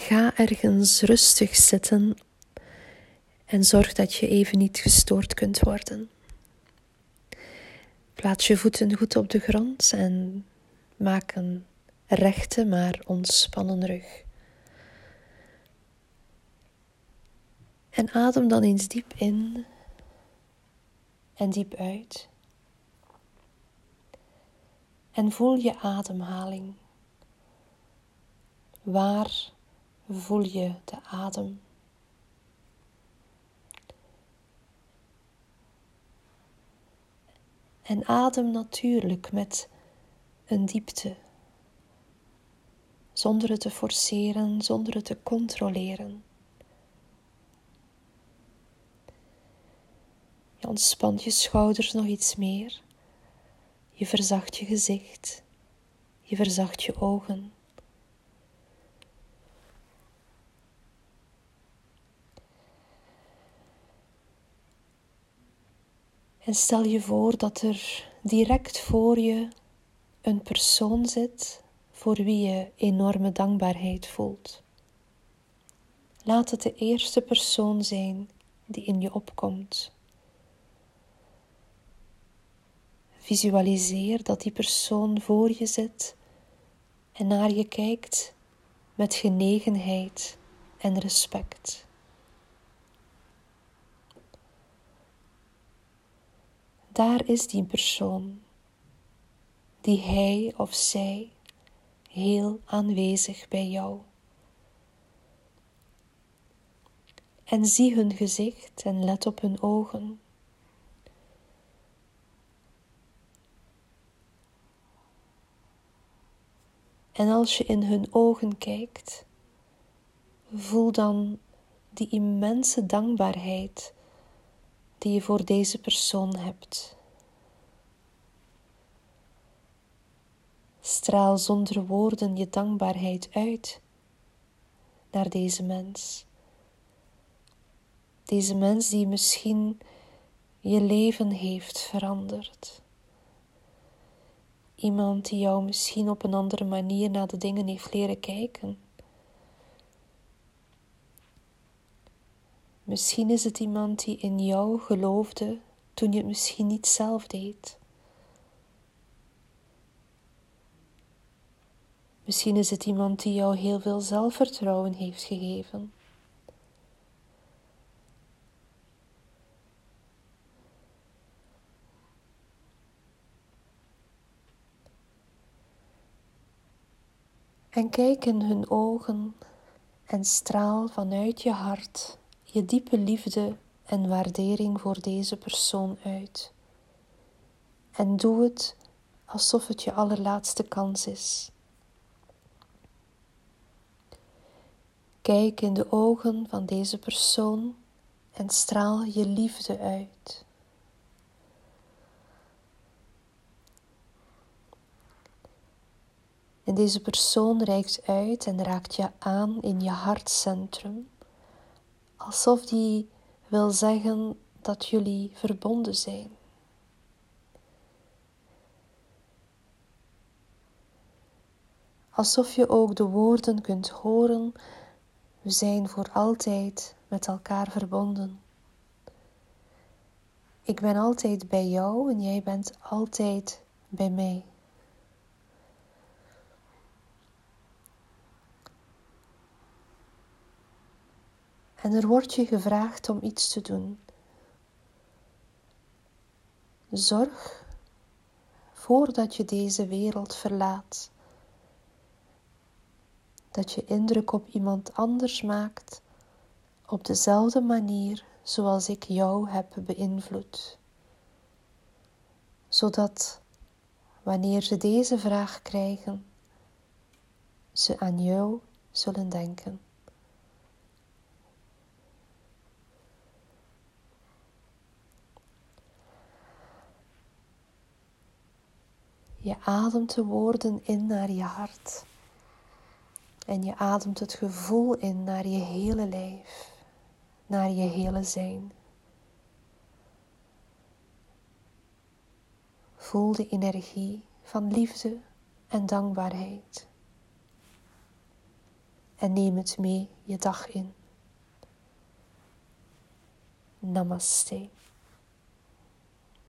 ga ergens rustig zitten en zorg dat je even niet gestoord kunt worden. Plaats je voeten goed op de grond en maak een rechte maar ontspannen rug. En adem dan eens diep in en diep uit. En voel je ademhaling. Waar voel je de adem? En adem natuurlijk met een diepte, zonder het te forceren, zonder het te controleren. Je ontspant je schouders nog iets meer. Je verzacht je gezicht. Je verzacht je ogen. En stel je voor dat er direct voor je een persoon zit voor wie je enorme dankbaarheid voelt. Laat het de eerste persoon zijn die in je opkomt. Visualiseer dat die persoon voor je zit en naar je kijkt met genegenheid en respect. Daar is die persoon, die hij of zij heel aanwezig bij jou. En zie hun gezicht en let op hun ogen. En als je in hun ogen kijkt, voel dan die immense dankbaarheid die je voor deze persoon hebt. Straal zonder woorden je dankbaarheid uit naar deze mens. Deze mens die misschien je leven heeft veranderd. Iemand die jou misschien op een andere manier naar de dingen heeft leren kijken. Misschien is het iemand die in jou geloofde toen je het misschien niet zelf deed. Misschien is het iemand die jou heel veel zelfvertrouwen heeft gegeven. En kijk in hun ogen en straal vanuit je hart je diepe liefde en waardering voor deze persoon uit. En doe het alsof het je allerlaatste kans is. Kijk in de ogen van deze persoon en straal je liefde uit. En deze persoon reikt uit en raakt je aan in je hartcentrum, alsof die wil zeggen dat jullie verbonden zijn. Alsof je ook de woorden kunt horen, we zijn voor altijd met elkaar verbonden. Ik ben altijd bij jou en jij bent altijd bij mij. En er wordt je gevraagd om iets te doen. Zorg voordat je deze wereld verlaat, dat je indruk op iemand anders maakt op dezelfde manier zoals ik jou heb beïnvloed, zodat wanneer ze deze vraag krijgen, ze aan jou zullen denken. Je ademt de woorden in naar je hart. En je ademt het gevoel in naar je hele lijf, naar je hele zijn. Voel de energie van liefde en dankbaarheid. en neem het mee je dag in. Namaste.